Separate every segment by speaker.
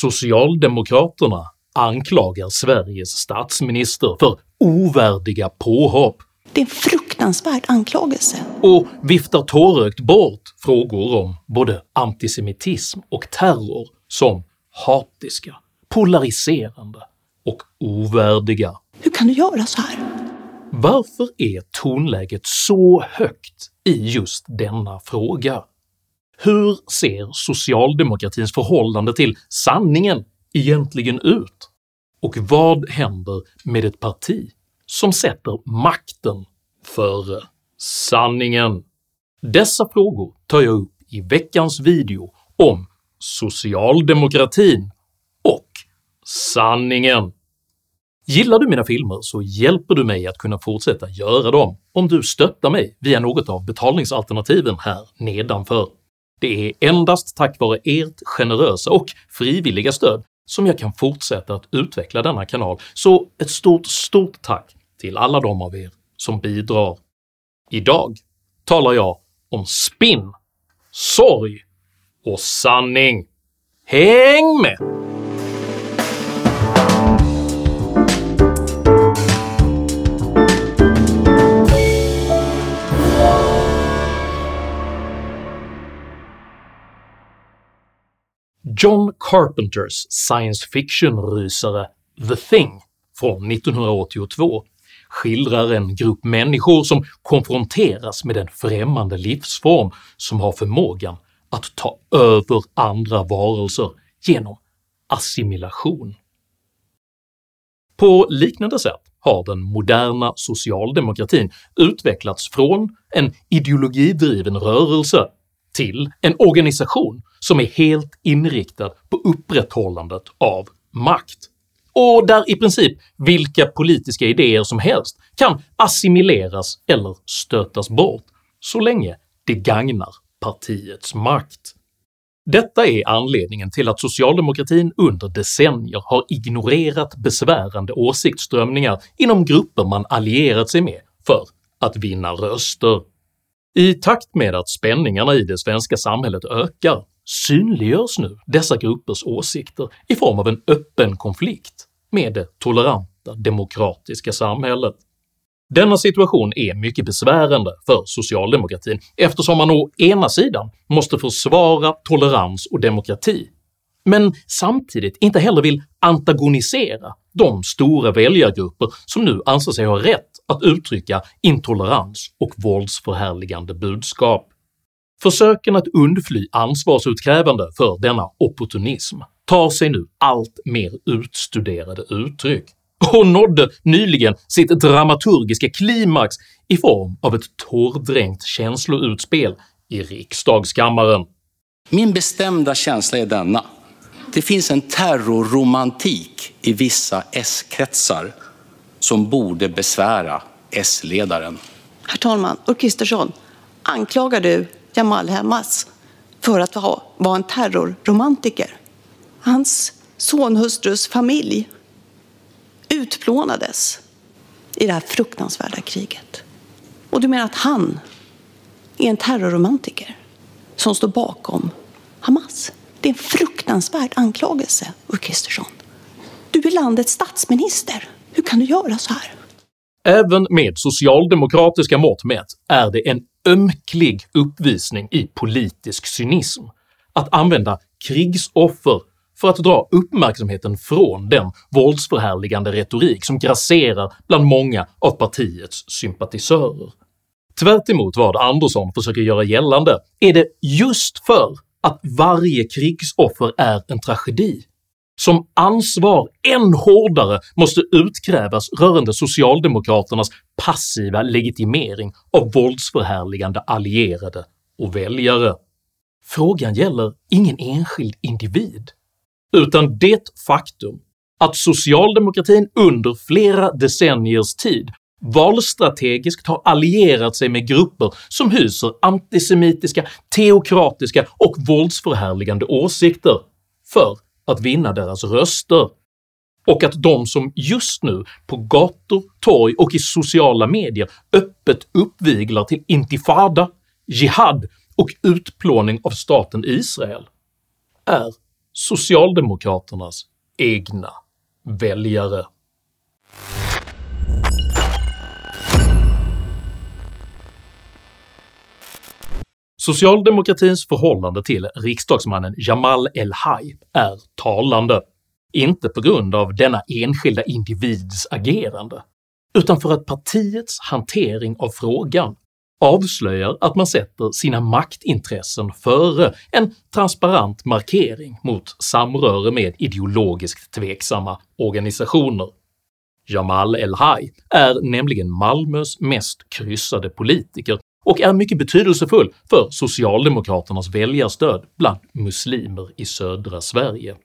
Speaker 1: Socialdemokraterna anklagar Sveriges statsminister för ovärdiga påhopp
Speaker 2: Det är en fruktansvärd anklagelse.
Speaker 1: och viftar tårögt bort frågor om både antisemitism och terror som hatiska, polariserande och ovärdiga.
Speaker 2: Hur kan du göra så här?
Speaker 1: Varför är tonläget så högt i just denna fråga? Hur ser socialdemokratins förhållande till sanningen egentligen ut? Och vad händer med ett parti som sätter makten före sanningen? Dessa frågor tar jag upp i veckans video om socialdemokratin och sanningen. Gillar du mina filmer så hjälper du mig att kunna fortsätta göra dem om du stöttar mig via något av betalningsalternativen här nedanför. Det är endast tack vare ert generösa och frivilliga stöd som jag kan fortsätta att utveckla denna kanal, så ett stort stort tack till alla de av er som bidrar. Idag talar jag om spinn, sorg och sanning. Häng med! John Carpenters science fiction-rysare “The Thing” från 1982 skildrar en grupp människor som konfronteras med en främmande livsform som har förmågan att ta över andra varelser genom assimilation. På liknande sätt har den moderna socialdemokratin utvecklats från en ideologidriven rörelse till en organisation som är helt inriktad på upprätthållandet av makt, och där i princip vilka politiska idéer som helst kan assimileras eller stötas bort så länge det gagnar partiets makt. Detta är anledningen till att socialdemokratin under decennier har ignorerat besvärande åsiktsströmningar inom grupper man allierat sig med för att vinna röster. I takt med att spänningarna i det svenska samhället ökar synliggörs nu dessa gruppers åsikter i form av en öppen konflikt med det toleranta demokratiska samhället. Denna situation är mycket besvärande för socialdemokratin eftersom man å ena sidan måste försvara tolerans och demokrati, men samtidigt inte heller vill antagonisera de stora väljargrupper som nu anser sig ha rätt att uttrycka intolerans och våldsförhärligande budskap. Försöken att undfly ansvarsutkrävande för denna opportunism tar sig nu allt mer utstuderade uttryck och nådde nyligen sitt dramaturgiska klimax i form av ett tårdränkt känsloutspel i riksdagskammaren.
Speaker 3: Min bestämda känsla är denna. Det finns en terrorromantik i vissa S-kretsar som borde besvära S-ledaren.
Speaker 2: Herr talman, Ulf Kristersson, anklagar du Jamal Hamas för att vara en terrorromantiker? Hans sonhustrus familj utplånades i det här fruktansvärda kriget. Och du menar att han är en terrorromantiker som står bakom Hamas? Det är en fruktansvärd anklagelse, Ulf Kristersson. Du är landets statsminister. Hur kan du göra så här?
Speaker 1: Även med socialdemokratiska mått mätt är det en ömklig uppvisning i politisk cynism att använda krigsoffer för att dra uppmärksamheten från den våldsförhärligande retorik som grasserar bland många av partiets sympatisörer. Tvärtemot vad Andersson försöker göra gällande är det just för att varje krigsoffer är en tragedi som ansvar än hårdare måste utkrävas rörande socialdemokraternas passiva legitimering av våldsförhärligande allierade och väljare. Frågan gäller ingen enskild individ, utan det faktum att socialdemokratin under flera decenniers tid valstrategiskt har allierat sig med grupper som hyser antisemitiska, teokratiska och våldsförhärligande åsikter för att vinna deras röster, och att de som just nu på gator, torg och i sociala medier öppet uppviglar till intifada, jihad och utplåning av staten Israel är socialdemokraternas egna väljare. Socialdemokratins förhållande till riksdagsmannen Jamal El-Haj är talande, inte på grund av denna enskilda individs agerande, utan för att partiets hantering av frågan avslöjar att man sätter sina maktintressen före en transparent markering mot samröre med ideologiskt tveksamma organisationer. Jamal El-Haj är nämligen Malmös mest kryssade politiker och är mycket betydelsefull för socialdemokraternas väljarstöd bland muslimer i södra Sverige.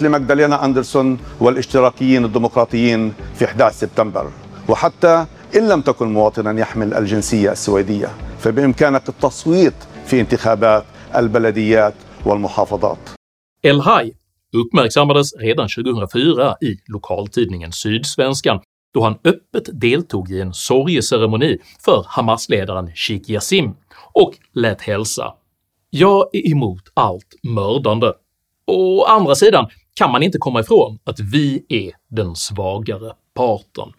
Speaker 4: لمجدلينا أندرسون والاشتراكيين الديمقراطيين في 11 سبتمبر وحتى إن لم تكن مواطنا يحمل الجنسية السويدية فبإمكانك التصويت في انتخابات البلديات والمحافظات
Speaker 1: El-Haj uppmärksammades redan 2004 i lokaltidningen Sydsvenskan då han öppet deltog i en sorgeceremoni för Hamas-ledaren Sheikh Yassim och lät hälsa “Jag är emot allt mördande. Å andra sidan kan man inte komma ifrån att vi är den svagare parten.”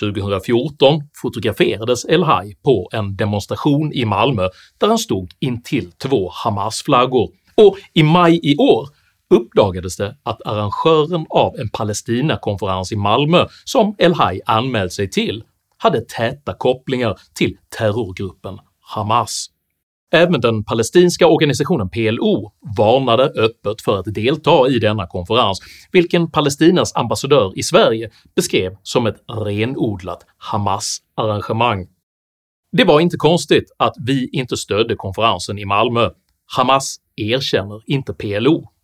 Speaker 1: 2014 fotograferades El-Haj på en demonstration i Malmö där han stod intill två Hamas-flaggor, och i maj i år uppdagades det att arrangören av en Palestinakonferens i Malmö som El-Haj anmält sig till hade täta kopplingar till terrorgruppen Hamas. Även den palestinska organisationen PLO varnade öppet för att delta i denna konferens, vilken Palestinas ambassadör i Sverige beskrev som ett renodlat Hamas-arrangemang. Det var inte konstigt att vi inte stödde konferensen i Malmö, Hamas erkänner inte PLO.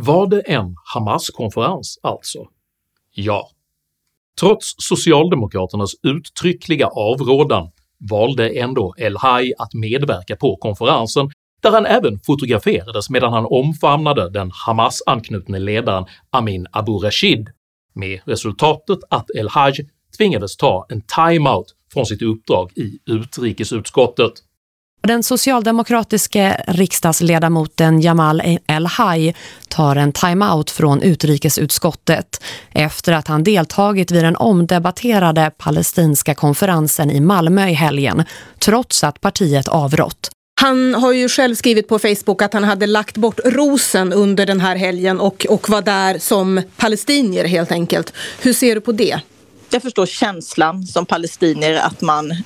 Speaker 1: Var det en Hamas-konferens alltså? Ja. Trots socialdemokraternas uttryckliga avrådan valde ändå El-Haj att medverka på konferensen där han även fotograferades medan han omfamnade den Hamas-anknutne ledaren Amin Abu Rashid, med resultatet att El-Haj tvingades ta en time-out från sitt uppdrag i utrikesutskottet.
Speaker 5: Den socialdemokratiske riksdagsledamoten Jamal El-Haj tar en timeout från utrikesutskottet efter att han deltagit vid den omdebatterade palestinska konferensen i Malmö i helgen, trots att partiet avrått.
Speaker 6: Han har ju själv skrivit på Facebook att han hade lagt bort rosen under den här helgen och, och var där som palestinier helt enkelt. Hur ser du på det?
Speaker 7: Jag förstår känslan som palestinier att man eh,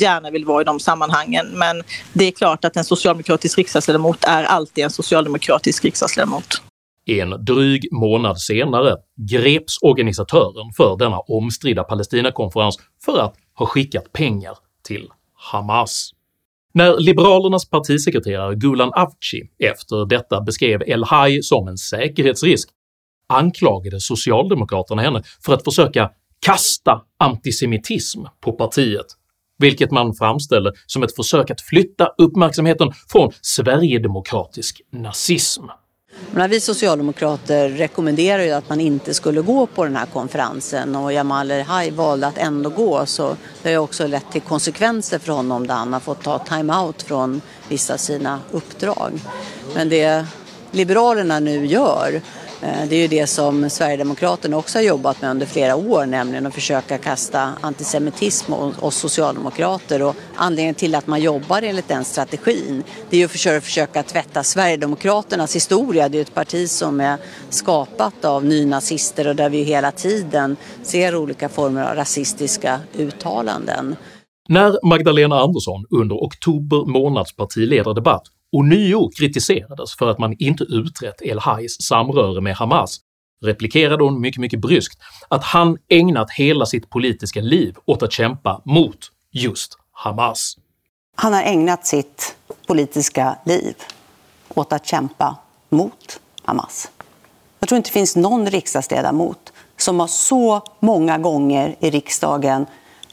Speaker 7: gärna vill vara i de sammanhangen. Men det är klart att en socialdemokratisk riksdagsledamot är alltid en socialdemokratisk riksdagsledamot.
Speaker 1: En dryg månad senare greps organisatören för denna omstridda Palestinakonferens för att ha skickat pengar till Hamas. När Liberalernas partisekreterare Gulan Avci efter detta beskrev El-Haj som en säkerhetsrisk anklagade socialdemokraterna henne för att försöka kasta antisemitism på partiet, vilket man framställer som ett försök att flytta uppmärksamheten från sverigedemokratisk nazism.
Speaker 2: Men vi socialdemokrater rekommenderar ju att man inte skulle gå på den här konferensen och Jamal El-Haj valde att ändå gå så det har också lett till konsekvenser för honom där han har fått ta time-out från vissa av sina uppdrag. Men det Liberalerna nu gör Eh, det är ju det som Sverigedemokraterna också har jobbat med under flera år, nämligen att försöka kasta antisemitism och oss socialdemokrater. Och anledningen till att man jobbar enligt den strategin, det är ju att försöka tvätta Sverigedemokraternas historia. Det är ju ett parti som är skapat av nynazister och där vi hela tiden ser olika former av rasistiska uttalanden.
Speaker 1: När Magdalena Andersson under oktober månads partiledardebatt ånyo kritiserades för att man inte utrett El-Hajs samröre med Hamas replikerade hon mycket, mycket bryskt att han ägnat hela sitt politiska liv åt att kämpa mot just Hamas.
Speaker 2: Han har ägnat sitt politiska liv åt att kämpa mot Hamas. Jag tror inte det finns någon riksdagsledamot som har så många gånger i riksdagen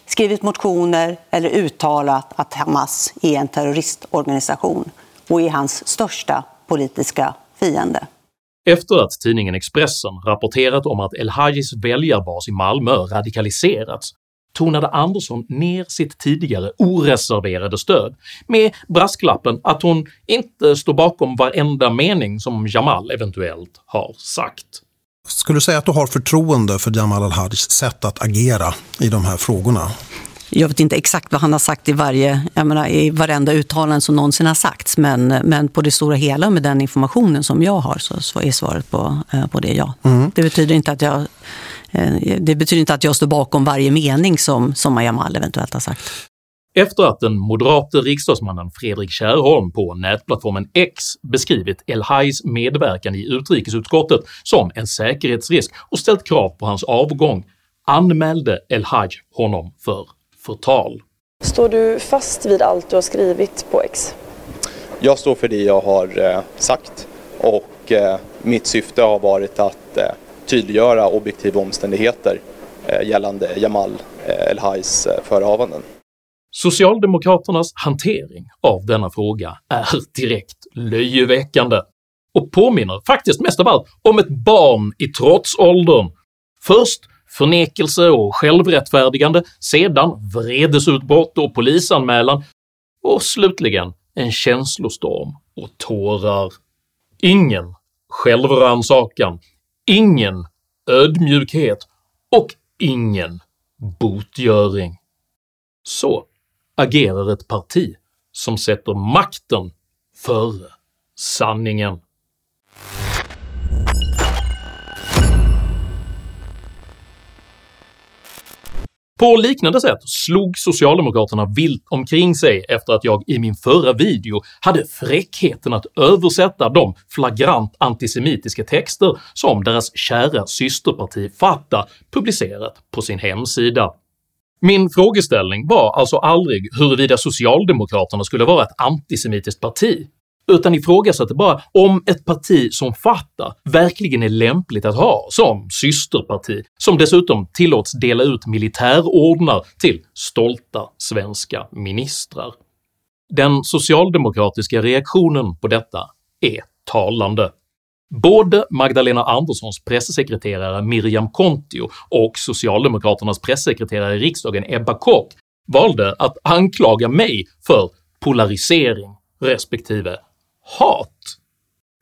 Speaker 2: skrivit motioner eller uttalat att Hamas är en terroristorganisation och är hans största politiska fiende.
Speaker 1: Efter att tidningen Expressen rapporterat om att El-Hajis väljarbas i Malmö radikaliserats tonade Andersson ner sitt tidigare oreserverade stöd med brasklappen att hon inte står bakom varenda mening som Jamal eventuellt har sagt.
Speaker 8: Skulle du säga att du har förtroende för Jamal al-Hajs sätt att agera i de här frågorna?
Speaker 2: Jag vet inte exakt vad han har sagt i, varje, jag menar, i varenda uttalande som någonsin har sagts men, men på det stora hela med den informationen som jag har så, så är svaret på, eh, på det ja. Mm. Det, betyder inte att jag, eh, det betyder inte att jag står bakom varje mening som, som Jamal eventuellt har sagt.
Speaker 1: Efter att den moderate riksdagsmannen Fredrik Kärrholm på nätplattformen X beskrivit El-Hajs medverkan i utrikesutskottet som en säkerhetsrisk och ställt krav på hans avgång anmälde El-Haj honom för förtal.
Speaker 9: Står du fast vid allt du har skrivit på X?
Speaker 10: Jag står för det jag har eh, sagt och eh, mitt syfte har varit att eh, tydliggöra objektiva omständigheter gällande Jamal El-Hajs förehavanden.
Speaker 1: Socialdemokraternas hantering av denna fråga är direkt löjeväckande och påminner faktiskt mest av allt om ett barn i trotsåldern. Först förnekelse och självrättfärdigande, sedan vredesutbrott och polisanmälan och slutligen en känslostorm och tårar. Ingen självrannsakan, ingen ödmjukhet och ingen botgöring. Så agerar ett parti som sätter makten före sanningen. På liknande sätt slog socialdemokraterna vilt omkring sig efter att jag i min förra video hade fräckheten att översätta de flagrant antisemitiska texter som deras kära systerparti Fatah publicerat på sin hemsida. Min frågeställning var alltså aldrig huruvida socialdemokraterna skulle vara ett antisemitiskt parti, utan ifrågasatte bara om ett parti som Fatah verkligen är lämpligt att ha som systerparti som dessutom tillåts dela ut militärordnar till stolta svenska ministrar. Den socialdemokratiska reaktionen på detta är talande. Både Magdalena Anderssons pressekreterare Miriam Kontio och socialdemokraternas pressekreterare i riksdagen Ebba Kock valde att anklaga mig för polarisering respektive hat.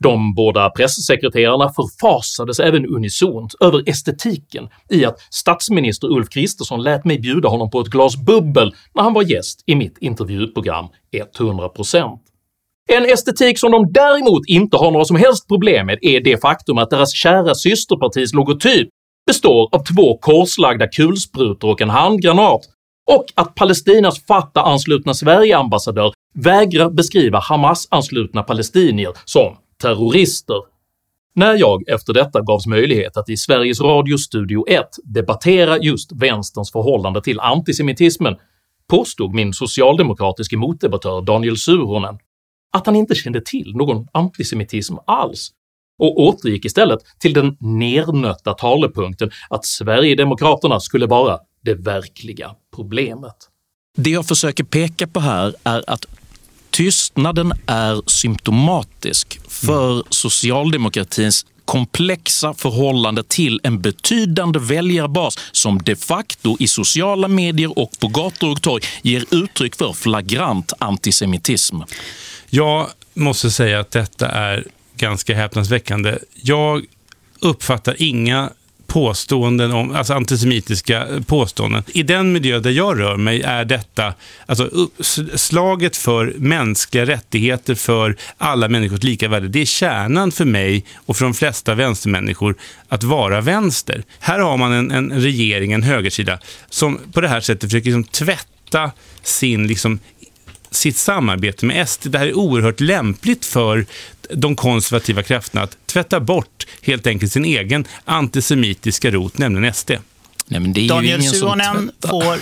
Speaker 1: De båda pressekreterarna förfasades även unisont över estetiken i att statsminister Ulf Kristersson lät mig bjuda honom på ett glas bubbel när han var gäst i mitt intervjuprogram 100%. En estetik som de däremot inte har några som helst problem med är det faktum att deras kära systerpartis logotyp består av två korslagda kulsprutor och en handgranat, och att Palestinas Fatah-anslutna Sverige-ambassadör vägrar beskriva Hamas-anslutna palestinier som terrorister. När jag efter detta gavs möjlighet att i Sveriges Radio Studio 1 debattera just vänsterns förhållande till antisemitismen påstod min socialdemokratiske motdebattör Daniel Suhonen att han inte kände till någon antisemitism alls och återgick istället till den nernötta talepunkten att Sverigedemokraterna skulle vara det verkliga problemet.
Speaker 11: Det jag försöker peka på här är att tystnaden är symptomatisk för socialdemokratins komplexa förhållande till en betydande väljarbas som de facto i sociala medier och på gator och torg ger uttryck för flagrant antisemitism.
Speaker 12: Jag måste säga att detta är ganska häpnadsväckande. Jag uppfattar inga påståenden om, alltså antisemitiska påståenden. I den miljö där jag rör mig är detta, alltså slaget för mänskliga rättigheter för alla människors lika värde, det är kärnan för mig och för de flesta vänstermänniskor att vara vänster. Här har man en, en regering, en högersida, som på det här sättet försöker liksom tvätta sin liksom sitt samarbete med SD. Det här är oerhört lämpligt för de konservativa krafterna att tvätta bort helt enkelt sin egen antisemitiska rot, nämligen SD.
Speaker 13: Nej, Daniel Suhonen får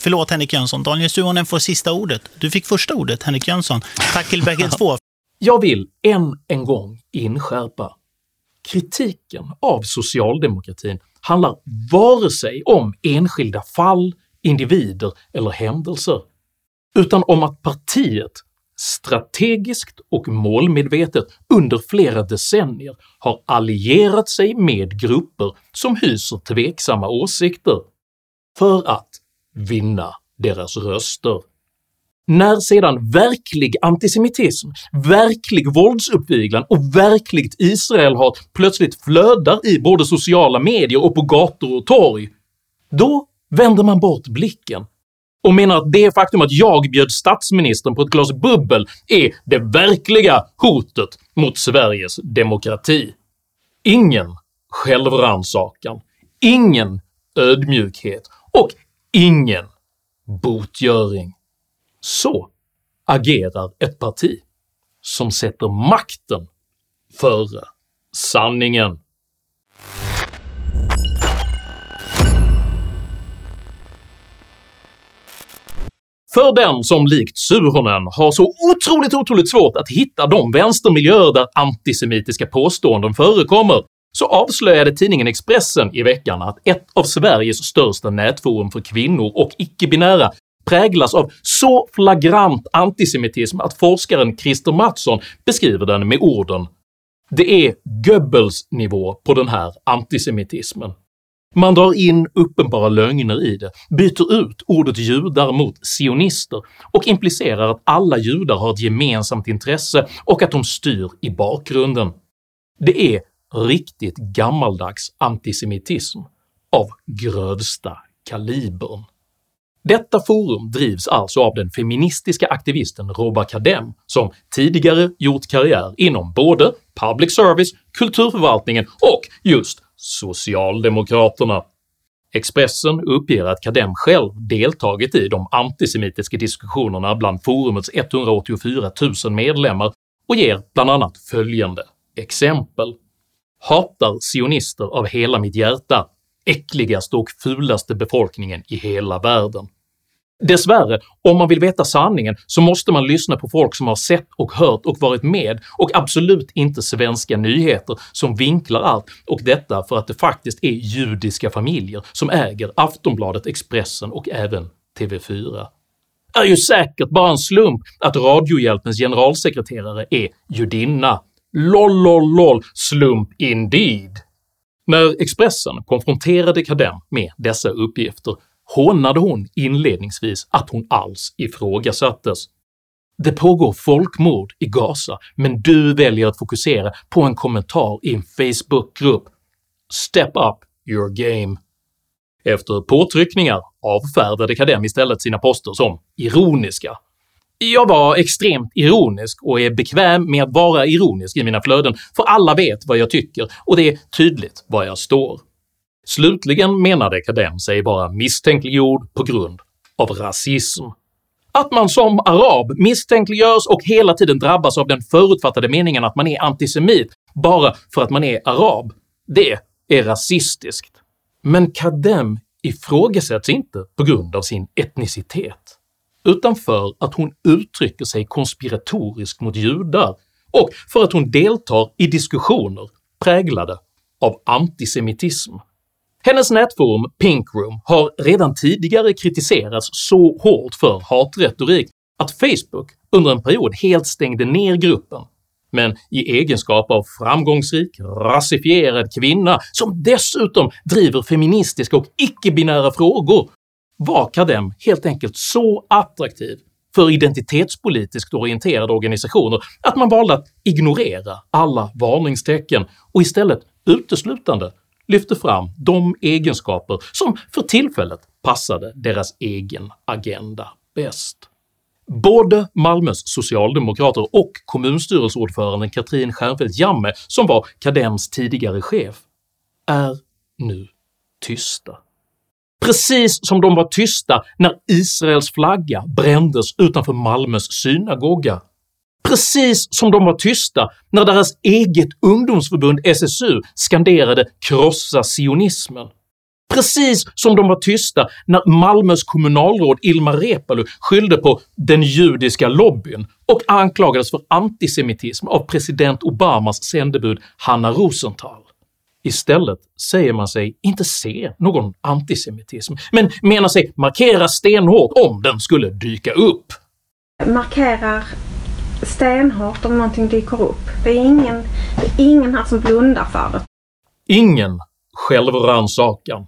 Speaker 13: Förlåt Henrik Jönsson. Daniel Suhonen får sista ordet. Du fick första ordet, Henrik Jönsson. Tack till bägge två.
Speaker 1: Jag vill än en gång inskärpa kritiken av socialdemokratin handlar vare sig om enskilda fall, individer eller händelser, utan om att partiet strategiskt och målmedvetet under flera decennier har allierat sig med grupper som hyser tveksamma åsikter för att vinna deras röster. När sedan verklig antisemitism, verklig våldsuppviglan och verkligt Israelhat plötsligt flödar i både sociala medier och på gator och torg, då vänder man bort blicken och menar att det faktum att jag bjöd statsministern på ett glas bubbel är det verkliga hotet mot Sveriges demokrati. Ingen självrannsakan, ingen ödmjukhet och ingen botgöring. Så agerar ett parti som sätter makten före sanningen. För den som likt Suhonen har så otroligt, otroligt svårt att hitta de vänstermiljöer där antisemitiska påståenden förekommer så avslöjade tidningen Expressen i veckan att ett av Sveriges största nätforum för kvinnor och icke-binära präglas av så flagrant antisemitism att forskaren Christer Mattsson beskriver den med orden “Det är Goebbels-nivå på den här antisemitismen”. Man drar in uppenbara lögner i det, byter ut ordet judar mot sionister och implicerar att alla judar har ett gemensamt intresse och att de styr i bakgrunden. Det är riktigt gammaldags antisemitism av grövsta kalibern. Detta forum drivs alltså av den feministiska aktivisten Roba Kadem som tidigare gjort karriär inom både public service, kulturförvaltningen och just socialdemokraterna. Expressen uppger att Kadem själv deltagit i de antisemitiska diskussionerna bland forumets 184 000 medlemmar och ger bland annat följande exempel “Hatar sionister av hela mitt hjärta, äckligaste och fulaste befolkningen i hela världen. Dessvärre, om man vill veta sanningen så måste man lyssna på folk som har sett och hört och varit med och absolut inte svenska nyheter som vinklar allt och detta för att det faktiskt är judiska familjer som äger Aftonbladet, Expressen och även TV4. är ju säkert bara en slump att Radiohjälpens generalsekreterare är judinna. LOL LOL LOL slump indeed! När Expressen konfronterade Kadem med dessa uppgifter hånade hon inledningsvis att hon alls ifrågasattes. “Det pågår folkmord i Gaza, men du väljer att fokusera på en kommentar i en Facebookgrupp. Step up your game.” Efter påtryckningar avfärdade Kadem istället sina poster som ironiska. “Jag var extremt ironisk och är bekväm med att vara ironisk i mina flöden, för alla vet vad jag tycker och det är tydligt var jag står. Slutligen menade Kadem sig vara misstänkliggjord på grund av rasism. Att man som arab misstänkliggörs och hela tiden drabbas av den förutfattade meningen att man är antisemit bara för att man är arab, det är rasistiskt. Men Kadem ifrågasätts inte på grund av sin etnicitet, utan för att hon uttrycker sig konspiratoriskt mot judar och för att hon deltar i diskussioner präglade av antisemitism. Hennes nätforum Pinkroom har redan tidigare kritiserats så hårt för hatretorik att Facebook under en period helt stängde ner gruppen, men i egenskap av framgångsrik, rasifierad kvinna som dessutom driver feministiska och icke-binära frågor var Kadem helt enkelt så attraktiv för identitetspolitiskt orienterade organisationer att man valde att ignorera alla varningstecken och istället uteslutande lyfte fram de egenskaper som för tillfället passade deras egen agenda bäst. Både Malmös socialdemokrater och kommunstyrelseordföranden Katrin Stjernfeldt Jammeh, som var Kadems tidigare chef, är nu tysta. Precis som de var tysta när Israels flagga brändes utanför Malmös synagoga precis som de var tysta när deras eget ungdomsförbund SSU skanderade “krossa sionismen”, precis som de var tysta när Malmös kommunalråd Ilmar Reepalu skyllde på “den judiska lobbyn” och anklagades för antisemitism av president Obamas sändebud Hanna Rosenthal. Istället säger man sig inte se någon antisemitism, men menar sig markera stenhårt om den skulle dyka upp.
Speaker 14: Markerar stenhårt om någonting dyker upp. Det är ingen, det är ingen här som blundar för det.
Speaker 1: Ingen självrannsakan,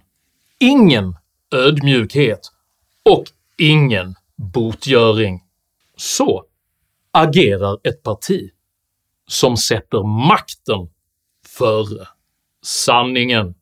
Speaker 1: ingen ödmjukhet och ingen botgöring. Så agerar ett parti som sätter makten före sanningen.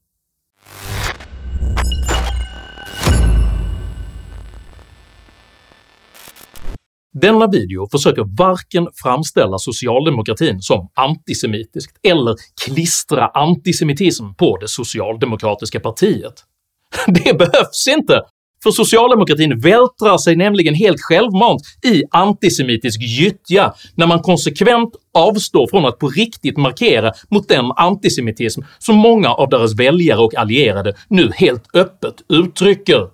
Speaker 1: Denna video försöker varken framställa socialdemokratin som antisemitiskt eller klistra antisemitism på det socialdemokratiska partiet. Det behövs inte, för socialdemokratin vältrar sig nämligen helt självmant i antisemitisk gyttja när man konsekvent avstår från att på riktigt markera mot den antisemitism som många av deras väljare och allierade nu helt öppet uttrycker.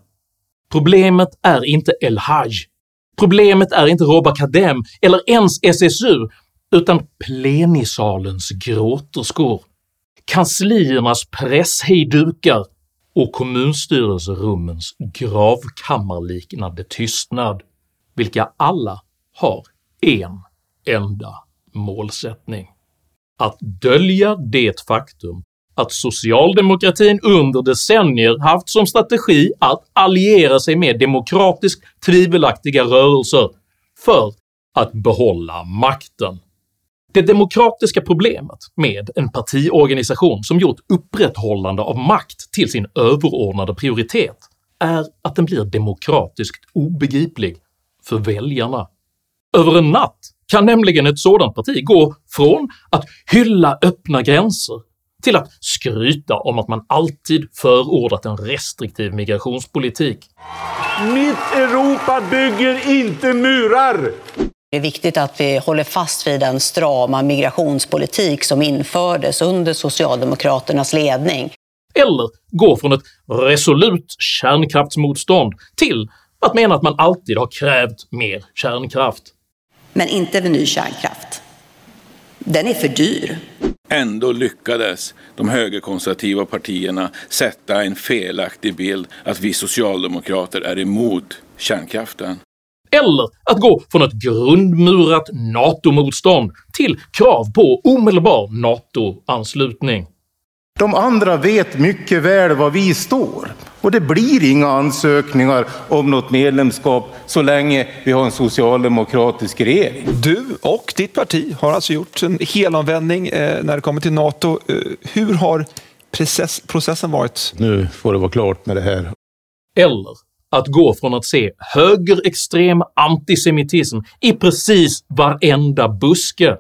Speaker 1: Problemet är inte El-Haj, problemet är inte Rob Kadem eller ens SSU utan plenisalens gråterskor, kansliernas presshejdukar och kommunstyrelserummens gravkammarliknande tystnad, vilka alla har en enda målsättning. Att dölja det faktum att socialdemokratin under decennier haft som strategi att alliera sig med demokratiskt tvivelaktiga rörelser för att behålla makten. Det demokratiska problemet med en partiorganisation som gjort upprätthållande av makt till sin överordnade prioritet är att den blir demokratiskt obegriplig för väljarna. Över en natt kan nämligen ett sådant parti gå från att hylla öppna gränser till att skryta om att man alltid förordat en restriktiv migrationspolitik.
Speaker 15: Mitt Europa bygger inte murar!
Speaker 16: Det är viktigt att vi håller fast vid den strama migrationspolitik som infördes under Socialdemokraternas ledning.
Speaker 1: Eller gå från ett resolut kärnkraftsmotstånd till att mena att man alltid har krävt mer kärnkraft.
Speaker 16: Men inte vid ny kärnkraft. Den är för dyr.
Speaker 17: Ändå lyckades de högerkonservativa partierna sätta en felaktig bild att vi socialdemokrater är emot kärnkraften
Speaker 1: eller att gå från ett grundmurat NATO-motstånd till krav på omedelbar NATO-anslutning.
Speaker 15: De andra vet mycket väl var vi står och det blir inga ansökningar om något medlemskap så länge vi har en socialdemokratisk regering.
Speaker 18: Du och ditt parti har alltså gjort en helomvändning eh, när det kommer till NATO. Eh, hur har process, processen varit?
Speaker 15: Nu får det vara klart med det här.
Speaker 1: Eller att gå från att se högerextrem antisemitism i precis varenda buske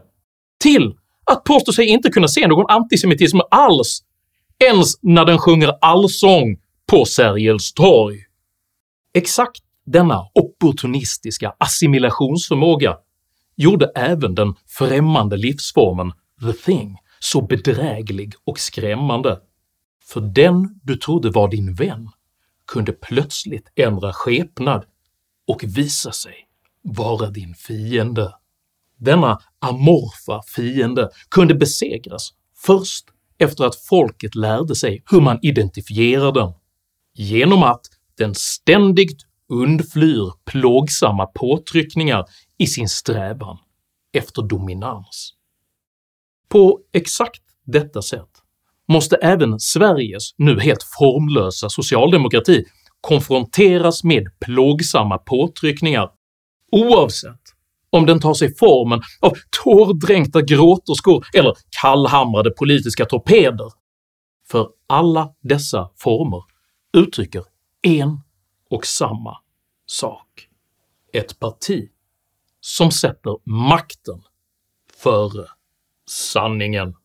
Speaker 1: till att påstå sig inte kunna se någon antisemitism alls, ens när den sjunger allsång på Sergels torg. Exakt denna opportunistiska assimilationsförmåga gjorde även den främmande livsformen “the thing” så bedräglig och skrämmande, för den du trodde var din vän kunde plötsligt ändra skepnad och visa sig vara din fiende. Denna amorfa fiende kunde besegras först efter att folket lärde sig hur man identifierar den, genom att den ständigt undflyr plågsamma påtryckningar i sin strävan efter dominans. På exakt detta sätt måste även Sveriges nu helt formlösa socialdemokrati konfronteras med plågsamma påtryckningar oavsett om den tar sig formen av tårdränkta gråterskor eller kallhamrade politiska torpeder, för alla dessa former uttrycker en och samma sak. Ett parti som sätter makten före sanningen.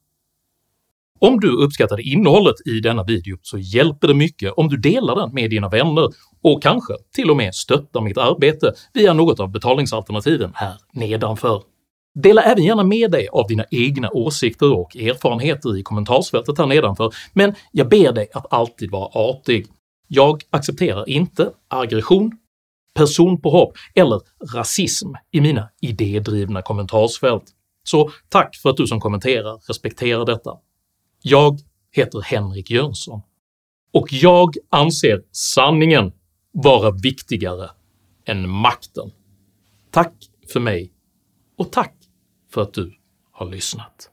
Speaker 1: Om du uppskattade innehållet i denna video så hjälper det mycket om du delar den med dina vänner och kanske till och med stöttar mitt arbete via något av betalningsalternativen här nedanför. Dela även gärna med dig av dina egna åsikter och erfarenheter i kommentarsfältet här nedanför, men jag ber dig att alltid vara artig. Jag accepterar inte aggression, personpåhopp eller rasism i mina idédrivna kommentarsfält, så tack för att du som kommenterar respekterar detta. Jag heter Henrik Jönsson och jag anser sanningen vara viktigare än makten. Tack för mig och tack för att du har lyssnat.